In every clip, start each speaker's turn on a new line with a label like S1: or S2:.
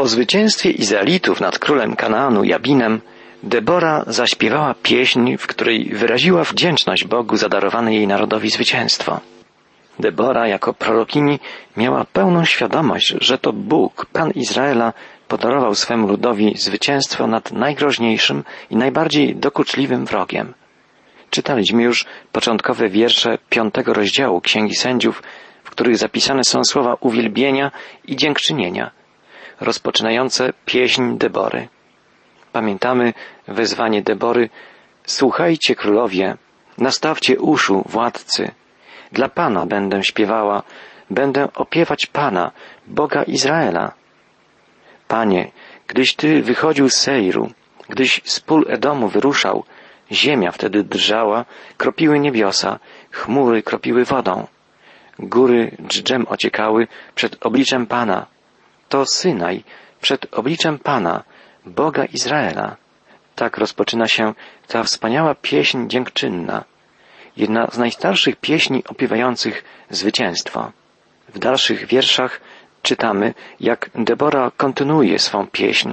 S1: Po zwycięstwie Izraelitów nad królem Kanaanu Jabinem, Debora zaśpiewała pieśń, w której wyraziła wdzięczność Bogu za darowane jej narodowi zwycięstwo. Debora jako prorokini miała pełną świadomość, że to Bóg, Pan Izraela, podarował swemu ludowi zwycięstwo nad najgroźniejszym i najbardziej dokuczliwym wrogiem. Czytaliśmy już początkowe wiersze piątego rozdziału Księgi Sędziów, w których zapisane są słowa uwielbienia i dziękczynienia, rozpoczynające pieśń Debory. Pamiętamy wezwanie Debory Słuchajcie królowie, nastawcie uszu władcy. Dla Pana będę śpiewała, będę opiewać Pana, Boga Izraela. Panie, gdyś Ty wychodził z Seiru, gdyś z pól Edomu wyruszał, ziemia wtedy drżała, kropiły niebiosa, chmury kropiły wodą. Góry dżdżem ociekały przed obliczem Pana. To Synaj przed obliczem Pana, Boga Izraela. Tak rozpoczyna się ta wspaniała pieśń dziękczynna, jedna z najstarszych pieśni opiewających zwycięstwo. W dalszych wierszach czytamy, jak Debora kontynuuje swą pieśń.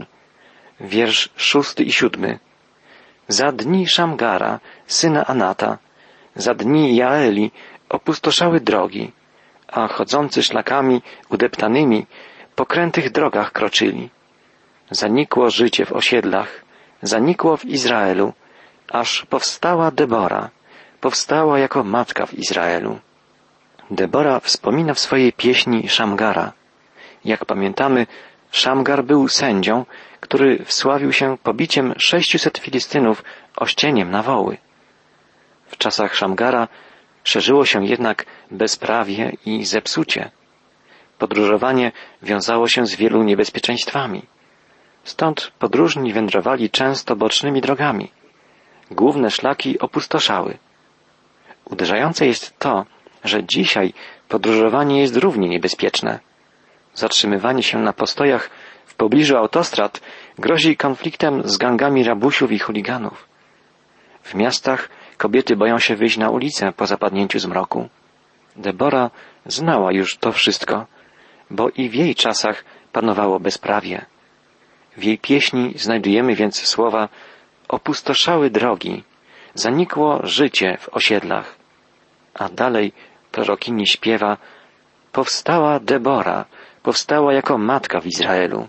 S1: Wiersz szósty i siódmy. Za dni Szamgara, syna Anata, za dni Jaeli opustoszały drogi, a chodzący szlakami udeptanymi po krętych drogach kroczyli. Zanikło życie w osiedlach, zanikło w Izraelu, aż powstała Debora, powstała jako matka w Izraelu. Debora wspomina w swojej pieśni Szamgara. Jak pamiętamy, Szamgar był sędzią, który wsławił się pobiciem sześciuset Filistynów ościeniem na woły. W czasach Szamgara szerzyło się jednak bezprawie i zepsucie. Podróżowanie wiązało się z wielu niebezpieczeństwami. Stąd podróżni wędrowali często bocznymi drogami. Główne szlaki opustoszały. Uderzające jest to, że dzisiaj podróżowanie jest równie niebezpieczne. Zatrzymywanie się na postojach w pobliżu autostrad grozi konfliktem z gangami rabusiów i chuliganów. W miastach kobiety boją się wyjść na ulicę po zapadnięciu zmroku. Debora znała już to wszystko, bo i w jej czasach panowało bezprawie. W jej pieśni znajdujemy więc słowa opustoszały drogi, zanikło życie w osiedlach. A dalej prorokini śpiewa powstała Debora, powstała jako matka w Izraelu.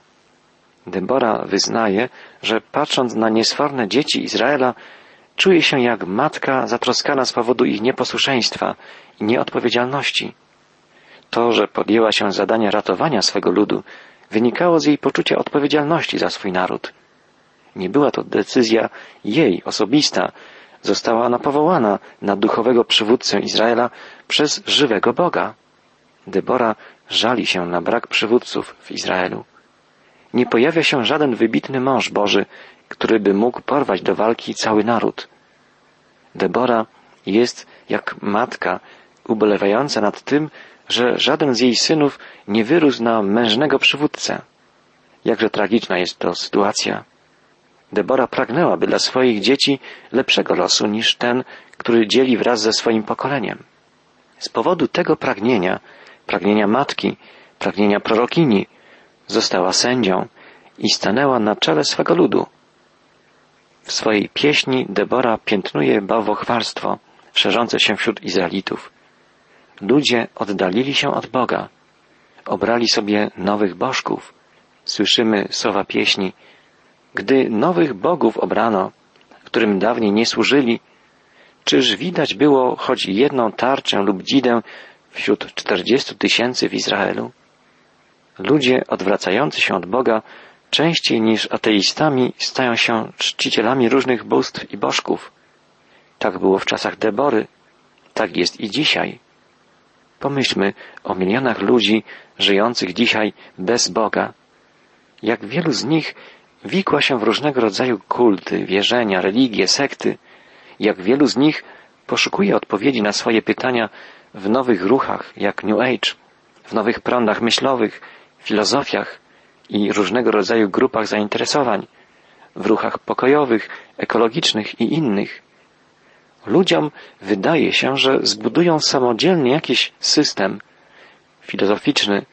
S1: Debora wyznaje, że patrząc na niesforne dzieci Izraela, czuje się jak matka zatroskana z powodu ich nieposłuszeństwa i nieodpowiedzialności. To, że podjęła się zadania ratowania swego ludu, wynikało z jej poczucia odpowiedzialności za swój naród. Nie była to decyzja jej osobista, została ona powołana na duchowego przywódcę Izraela przez żywego Boga. Debora żali się na brak przywódców w Izraelu. Nie pojawia się żaden wybitny mąż Boży, który by mógł porwać do walki cały naród. Debora jest jak matka ubolewająca nad tym, że żaden z jej synów nie wyrósł na mężnego przywódcę. Jakże tragiczna jest to sytuacja. Debora pragnęłaby dla swoich dzieci lepszego losu niż ten, który dzieli wraz ze swoim pokoleniem. Z powodu tego pragnienia, pragnienia matki, pragnienia prorokini, została sędzią i stanęła na czele swego ludu. W swojej pieśni Debora piętnuje bałwochwalstwo szerzące się wśród Izraelitów. Ludzie oddalili się od Boga, obrali sobie nowych bożków. Słyszymy słowa pieśni. Gdy nowych bogów obrano, którym dawniej nie służyli, czyż widać było choć jedną tarczę lub dzidę wśród czterdziestu tysięcy w Izraelu? Ludzie odwracający się od Boga częściej niż ateistami stają się czcicielami różnych bóstw i bożków. Tak było w czasach Debory, tak jest i dzisiaj. Pomyślmy o milionach ludzi żyjących dzisiaj bez Boga. Jak wielu z nich wikła się w różnego rodzaju kulty, wierzenia, religie, sekty. Jak wielu z nich poszukuje odpowiedzi na swoje pytania w nowych ruchach, jak New Age, w nowych prądach myślowych, filozofiach i różnego rodzaju grupach zainteresowań, w ruchach pokojowych, ekologicznych i innych. Ludziom wydaje się, że zbudują samodzielnie jakiś system filozoficzny,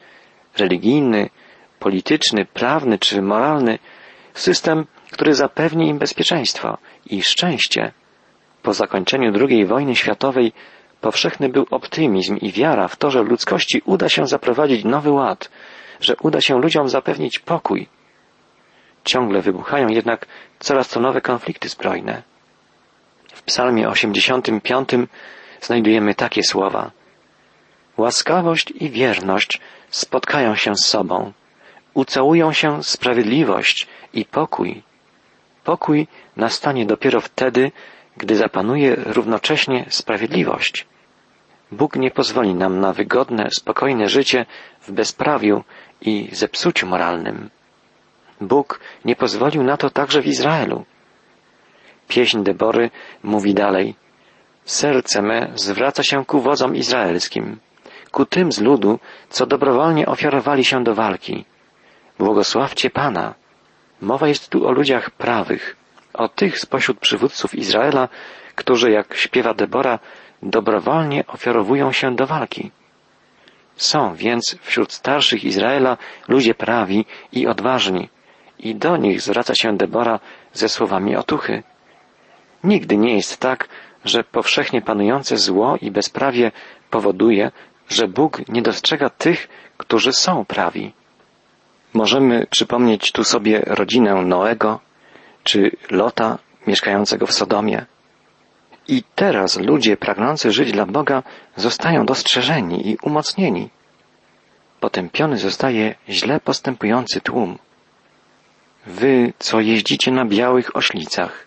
S1: religijny, polityczny, prawny czy moralny, system, który zapewni im bezpieczeństwo i szczęście. Po zakończeniu II wojny światowej powszechny był optymizm i wiara w to, że ludzkości uda się zaprowadzić nowy ład, że uda się ludziom zapewnić pokój. Ciągle wybuchają jednak coraz to nowe konflikty zbrojne. Psalmie 85 znajdujemy takie słowa. Łaskawość i wierność spotkają się z sobą. Ucałują się sprawiedliwość i pokój. Pokój nastanie dopiero wtedy, gdy zapanuje równocześnie sprawiedliwość. Bóg nie pozwoli nam na wygodne, spokojne życie w bezprawiu i zepsuciu moralnym. Bóg nie pozwolił na to także w Izraelu. Pieśń Debory mówi dalej. Serce me zwraca się ku wodzom izraelskim, ku tym z ludu, co dobrowolnie ofiarowali się do walki. Błogosławcie Pana. Mowa jest tu o ludziach prawych, o tych spośród przywódców Izraela, którzy, jak śpiewa Debora, dobrowolnie ofiarowują się do walki. Są więc wśród starszych Izraela ludzie prawi i odważni, i do nich zwraca się Debora ze słowami otuchy. Nigdy nie jest tak, że powszechnie panujące zło i bezprawie powoduje, że Bóg nie dostrzega tych, którzy są prawi. Możemy przypomnieć tu sobie rodzinę Noego czy Lota mieszkającego w Sodomie. I teraz ludzie pragnący żyć dla Boga zostają dostrzeżeni i umocnieni. Potępiony zostaje źle postępujący tłum. Wy, co jeździcie na białych oślicach,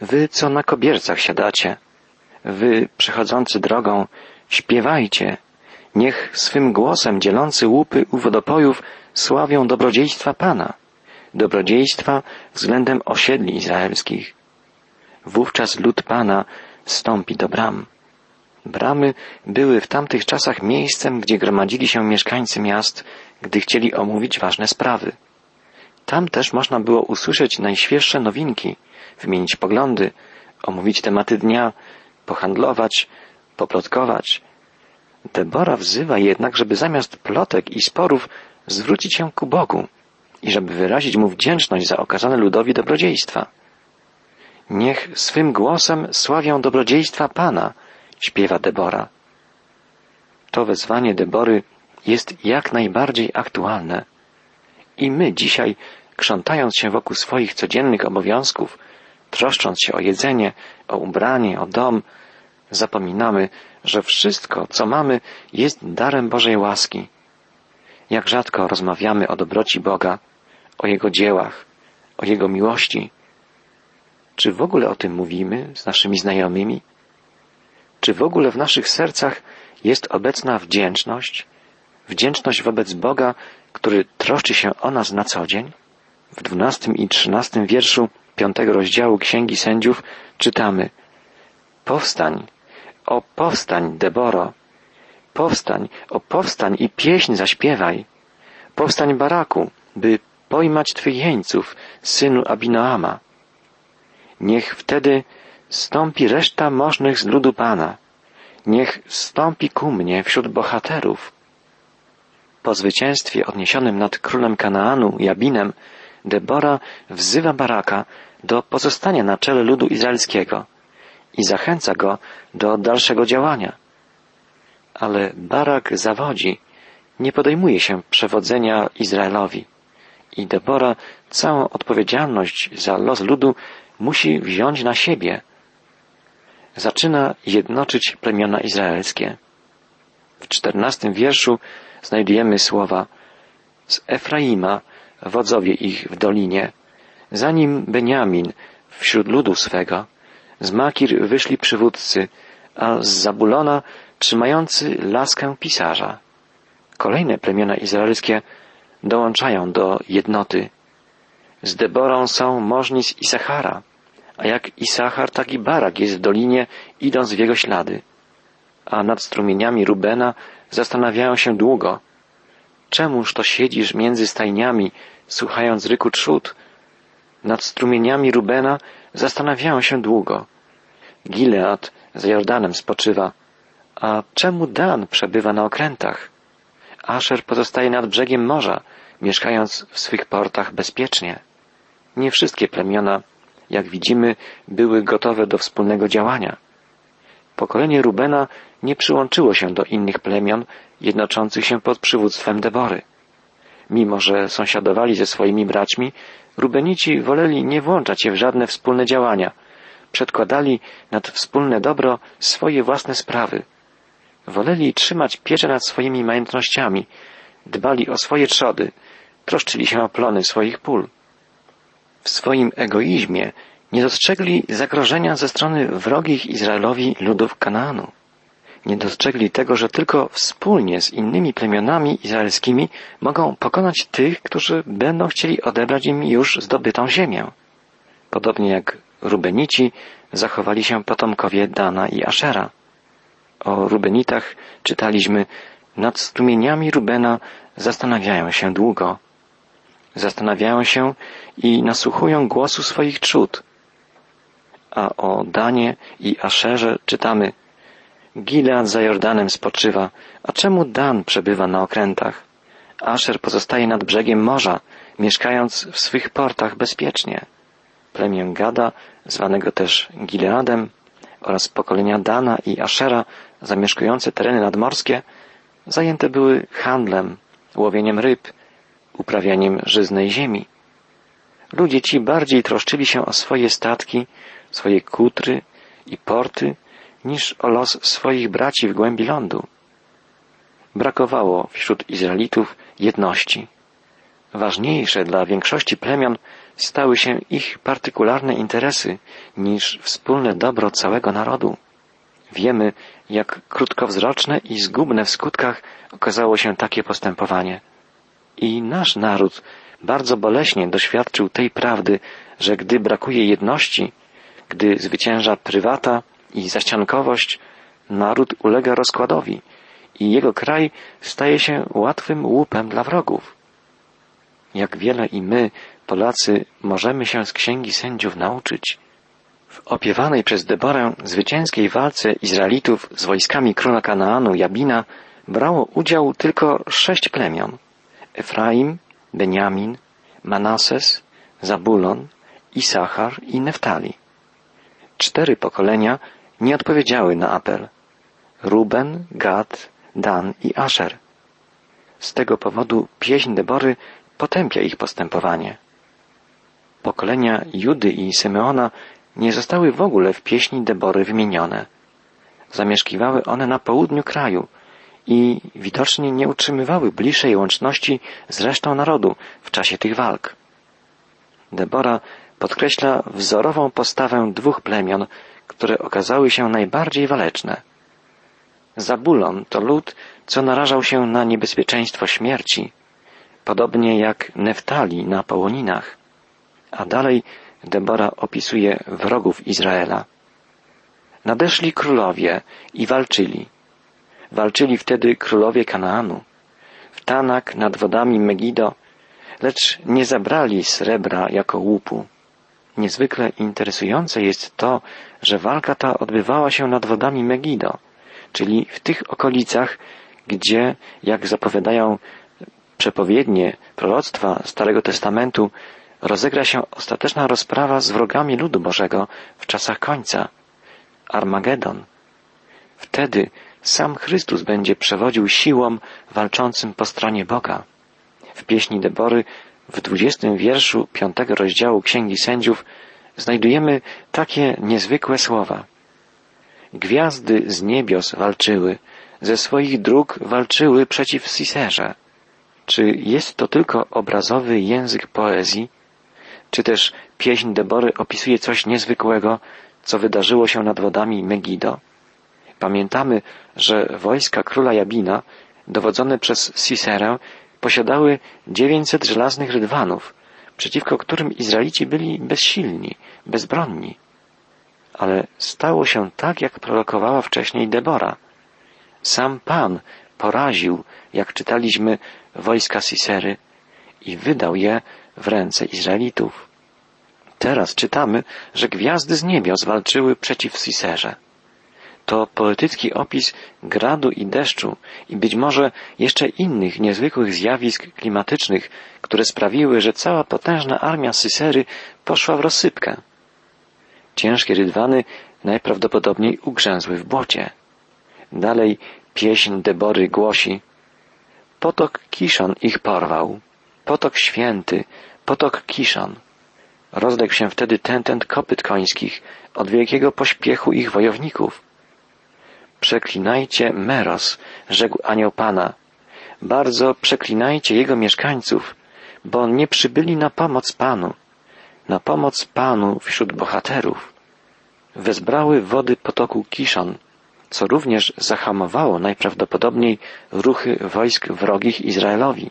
S1: wy, co na kobiercach siadacie, wy, przechodzący drogą, śpiewajcie, niech swym głosem dzielący łupy u wodopojów sławią dobrodziejstwa Pana, dobrodziejstwa względem osiedli izraelskich. Wówczas lud Pana stąpi do bram. Bramy były w tamtych czasach miejscem, gdzie gromadzili się mieszkańcy miast, gdy chcieli omówić ważne sprawy. Tam też można było usłyszeć najświeższe nowinki, wymienić poglądy, omówić tematy dnia, pohandlować, poplotkować. Debora wzywa jednak, żeby zamiast plotek i sporów zwrócić się ku Bogu i żeby wyrazić mu wdzięczność za okazane ludowi dobrodziejstwa. Niech swym głosem sławią dobrodziejstwa Pana, śpiewa Debora. To wezwanie Debory jest jak najbardziej aktualne. I my dzisiaj, krzątając się wokół swoich codziennych obowiązków, troszcząc się o jedzenie, o ubranie, o dom, zapominamy, że wszystko, co mamy, jest darem Bożej łaski. Jak rzadko rozmawiamy o dobroci Boga, o Jego dziełach, o Jego miłości. Czy w ogóle o tym mówimy z naszymi znajomymi? Czy w ogóle w naszych sercach jest obecna wdzięczność? Wdzięczność wobec Boga, który troszczy się o nas na co dzień? W dwunastym i trzynastym wierszu piątego rozdziału Księgi Sędziów czytamy Powstań, o powstań, Deboro! Powstań, o powstań i pieśń zaśpiewaj! Powstań, Baraku, by pojmać Twych jeńców, synu Abinoama. Niech wtedy stąpi reszta możnych z ludu Pana. Niech stąpi ku mnie wśród bohaterów. Po zwycięstwie odniesionym nad królem Kanaanu, Jabinem, Debora wzywa Baraka do pozostania na czele ludu izraelskiego i zachęca go do dalszego działania. Ale Barak zawodzi, nie podejmuje się przewodzenia Izraelowi i Debora całą odpowiedzialność za los ludu musi wziąć na siebie. Zaczyna jednoczyć plemiona izraelskie. W czternastym wierszu znajdujemy słowa z Efraima, wodzowie ich w dolinie, zanim Beniamin wśród ludu swego, z Makir wyszli przywódcy, a z Zabulona trzymający laskę pisarza. Kolejne plemiona izraelskie dołączają do jednoty. Z Deborą są możni z Isachara, a jak Isachar, tak i Barak jest w dolinie, idąc w jego ślady. A nad strumieniami Rubena zastanawiają się długo. Czemuż to siedzisz między stajniami, słuchając ryku trzód? Nad strumieniami Rubena zastanawiają się długo. Gilead za Jordanem spoczywa, a czemu Dan przebywa na okrętach? Asher pozostaje nad brzegiem morza, mieszkając w swych portach bezpiecznie. Nie wszystkie plemiona, jak widzimy, były gotowe do wspólnego działania. Pokolenie Rubena nie przyłączyło się do innych plemion jednoczących się pod przywództwem Debory. Mimo, że sąsiadowali ze swoimi braćmi, Rubenici woleli nie włączać się w żadne wspólne działania. Przedkładali nad wspólne dobro swoje własne sprawy. Woleli trzymać pieczę nad swoimi majątnościami, dbali o swoje trzody, troszczyli się o plony swoich pól. W swoim egoizmie nie dostrzegli zagrożenia ze strony wrogich Izraelowi ludów Kanaanu. Nie dostrzegli tego, że tylko wspólnie z innymi plemionami izraelskimi mogą pokonać tych, którzy będą chcieli odebrać im już zdobytą ziemię. Podobnie jak Rubenici zachowali się potomkowie Dana i Ashera. O Rubenitach czytaliśmy nad strumieniami Rubena zastanawiają się długo. Zastanawiają się i nasłuchują głosu swoich trzód. A o Danie i Aszerze czytamy Gilead za Jordanem spoczywa, a czemu Dan przebywa na okrętach? Asher pozostaje nad brzegiem morza, mieszkając w swych portach bezpiecznie. Plemię Gada, zwanego też Gileadem, oraz pokolenia Dana i Ashera, zamieszkujące tereny nadmorskie, zajęte były handlem, łowieniem ryb, uprawianiem żyznej ziemi. Ludzie ci bardziej troszczyli się o swoje statki, swoje kutry i porty, niż o los swoich braci w głębi lądu. Brakowało wśród Izraelitów jedności. Ważniejsze dla większości plemion stały się ich partykularne interesy niż wspólne dobro całego narodu. Wiemy, jak krótkowzroczne i zgubne w skutkach okazało się takie postępowanie. I nasz naród bardzo boleśnie doświadczył tej prawdy, że gdy brakuje jedności, gdy zwycięża prywata i zaściankowość, naród ulega rozkładowi i jego kraj staje się łatwym łupem dla wrogów. Jak wiele i my, Polacy, możemy się z księgi sędziów nauczyć. W opiewanej przez Deborę zwycięskiej walce Izraelitów z wojskami króla Kanaanu Jabina brało udział tylko sześć plemion. Efraim, Beniamin, Manases, Zabulon, Isachar i Neftali. Cztery pokolenia nie odpowiedziały na apel. Ruben, Gad, Dan i Asher. Z tego powodu pieśń Debory potępia ich postępowanie. Pokolenia Judy i Symeona nie zostały w ogóle w pieśni Debory wymienione. Zamieszkiwały one na południu kraju i widocznie nie utrzymywały bliższej łączności z resztą narodu w czasie tych walk. Debora podkreśla wzorową postawę dwóch plemion, które okazały się najbardziej waleczne. Zabulon to lud, co narażał się na niebezpieczeństwo śmierci, podobnie jak Neftali na Połoninach. A dalej Debora opisuje wrogów Izraela. Nadeszli królowie i walczyli. Walczyli wtedy królowie Kanaanu. W Tanak nad wodami Megido, lecz nie zabrali srebra jako łupu. Niezwykle interesujące jest to, że walka ta odbywała się nad wodami Megido, czyli w tych okolicach, gdzie, jak zapowiadają przepowiednie proroctwa Starego Testamentu, rozegra się ostateczna rozprawa z wrogami ludu Bożego w czasach końca. Armagedon. Wtedy sam Chrystus będzie przewodził siłom walczącym po stronie Boga. W pieśni Debory w dwudziestym wierszu piątego rozdziału Księgi Sędziów znajdujemy takie niezwykłe słowa. Gwiazdy z niebios walczyły, ze swoich dróg walczyły przeciw Siserze. Czy jest to tylko obrazowy język poezji, czy też pieśń Debory opisuje coś niezwykłego, co wydarzyło się nad wodami Megido? Pamiętamy, że wojska króla Jabina, dowodzone przez Siserę, posiadały 900 żelaznych rydwanów, przeciwko którym Izraelici byli bezsilni, bezbronni. Ale stało się tak, jak prorokowała wcześniej Debora. Sam Pan poraził, jak czytaliśmy, wojska Sisery i wydał je w ręce Izraelitów. Teraz czytamy, że gwiazdy z niebios walczyły przeciw Siserze. To poetycki opis gradu i deszczu i być może jeszcze innych niezwykłych zjawisk klimatycznych, które sprawiły, że cała potężna armia Sysery poszła w rozsypkę. Ciężkie rydwany najprawdopodobniej ugrzęzły w błocie. Dalej pieśń Debory głosi Potok Kiszon ich porwał, potok święty, potok Kiszon. Rozległ się wtedy tentent kopyt końskich od wielkiego pośpiechu ich wojowników. Przeklinajcie Meros, rzekł anioł Pana. Bardzo przeklinajcie jego mieszkańców, bo nie przybyli na pomoc Panu, na pomoc Panu wśród bohaterów. Wezbrały wody potoku Kiszon, co również zahamowało najprawdopodobniej ruchy wojsk wrogich Izraelowi.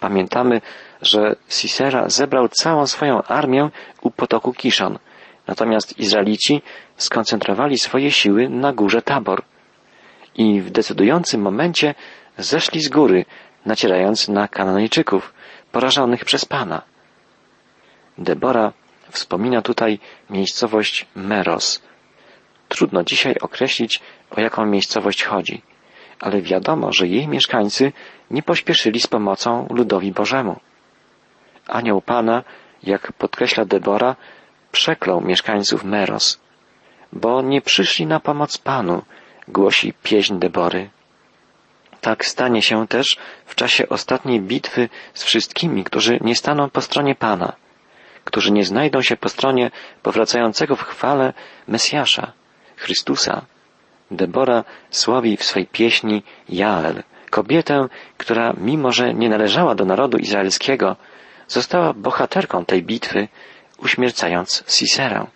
S1: Pamiętamy, że Sisera zebrał całą swoją armię u potoku Kiszon, natomiast Izraelici skoncentrowali swoje siły na górze Tabor i w decydującym momencie zeszli z góry, nacierając na Kananejczyków, porażonych przez Pana. Debora wspomina tutaj miejscowość Meros. Trudno dzisiaj określić, o jaką miejscowość chodzi, ale wiadomo, że jej mieszkańcy nie pośpieszyli z pomocą ludowi Bożemu. Anioł Pana, jak podkreśla Debora, przeklął mieszkańców Meros, bo nie przyszli na pomoc Panu, głosi pieśń Debory. Tak stanie się też w czasie ostatniej bitwy z wszystkimi, którzy nie staną po stronie Pana, którzy nie znajdą się po stronie powracającego w chwale Mesjasza, Chrystusa. Debora sławi w swej pieśni Jael, kobietę, która mimo, że nie należała do narodu izraelskiego, została bohaterką tej bitwy, uśmiercając Siserę.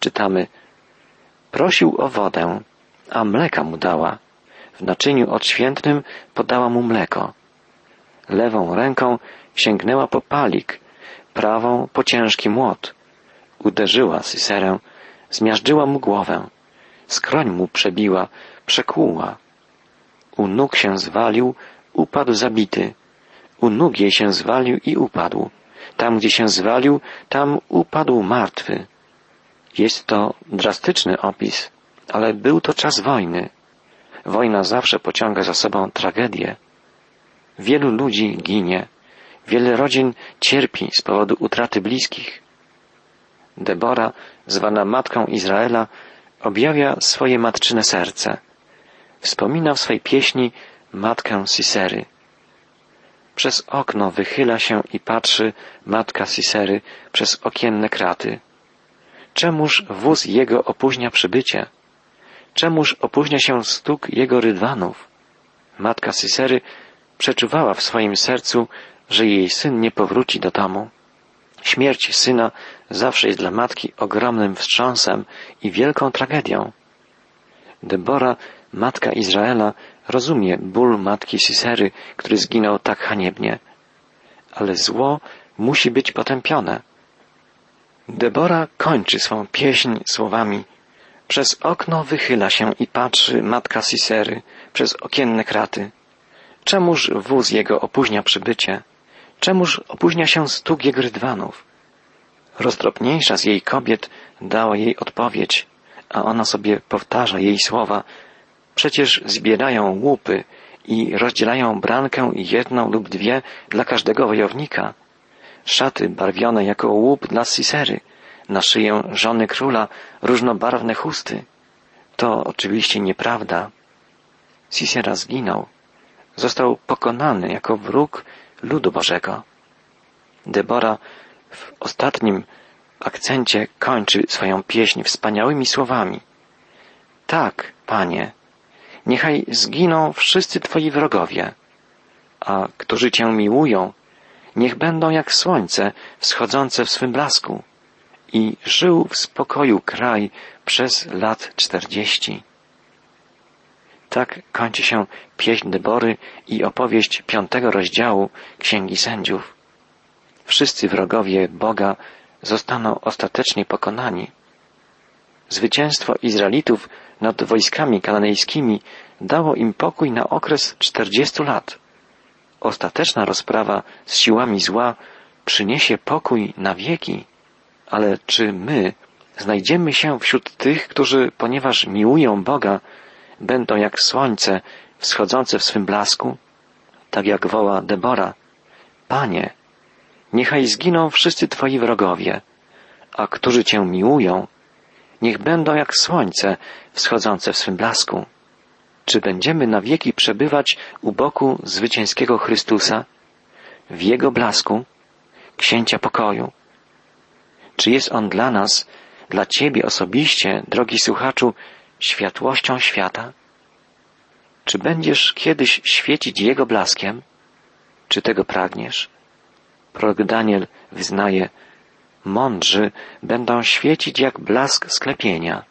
S1: Czytamy, prosił o wodę, a mleka mu dała. W naczyniu odświętnym podała mu mleko. Lewą ręką sięgnęła po palik, prawą po ciężki młot. Uderzyła Siserę, zmiażdżyła mu głowę. Skroń mu przebiła, przekłuła. U nóg się zwalił, upadł zabity. U nóg jej się zwalił i upadł. Tam, gdzie się zwalił, tam upadł martwy. Jest to drastyczny opis, ale był to czas wojny. Wojna zawsze pociąga za sobą tragedię. Wielu ludzi ginie, wiele rodzin cierpi z powodu utraty bliskich. Debora, zwana matką Izraela, objawia swoje matczyne serce. Wspomina w swej pieśni matkę Sisery. Przez okno wychyla się i patrzy matka Sisery przez okienne kraty. Czemuż wóz jego opóźnia przybycie? Czemuż opóźnia się stuk jego rydwanów? Matka Sisery przeczuwała w swoim sercu, że jej syn nie powróci do domu. Śmierć syna zawsze jest dla matki ogromnym wstrząsem i wielką tragedią. Debora, matka Izraela, rozumie ból matki Sisery, który zginął tak haniebnie. Ale zło musi być potępione. Debora kończy swą pieśń słowami Przez okno wychyla się i patrzy matka Sisery przez okienne kraty. Czemuż wóz jego opóźnia przybycie? Czemuż opóźnia się stuk jego rydwanów? Roztropniejsza z jej kobiet dała jej odpowiedź, a ona sobie powtarza jej słowa. Przecież zbierają łupy i rozdzielają brankę jedną lub dwie dla każdego wojownika. Szaty barwione jako łup dla Sisery, na szyję żony króla różnobarwne chusty. To oczywiście nieprawda. Sisera zginął. Został pokonany jako wróg ludu Bożego. Debora w ostatnim akcencie kończy swoją pieśń wspaniałymi słowami. Tak, Panie, niechaj zginą wszyscy Twoi wrogowie, a którzy Cię miłują, niech będą jak słońce wschodzące w swym blasku i żył w spokoju kraj przez lat czterdzieści. Tak kończy się pieśń Debory i opowieść piątego rozdziału Księgi Sędziów. Wszyscy wrogowie Boga zostaną ostatecznie pokonani. Zwycięstwo Izraelitów nad wojskami kananejskimi dało im pokój na okres czterdziestu lat. Ostateczna rozprawa z siłami zła przyniesie pokój na wieki. Ale czy my znajdziemy się wśród tych, którzy, ponieważ miłują Boga, będą jak słońce wschodzące w swym blasku, tak jak woła Debora. Panie, niechaj zginą wszyscy Twoi wrogowie, a którzy Cię miłują, niech będą jak słońce wschodzące w swym blasku. Czy będziemy na wieki przebywać u boku zwycięskiego Chrystusa, w Jego blasku, księcia pokoju? Czy jest On dla nas, dla Ciebie osobiście, drogi słuchaczu, światłością świata? Czy będziesz kiedyś świecić Jego blaskiem? Czy tego pragniesz? Prorok Daniel wyznaje, mądrzy będą świecić jak blask sklepienia,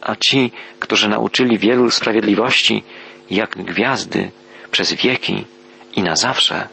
S1: a ci, którzy nauczyli wielu sprawiedliwości, jak gwiazdy przez wieki i na zawsze.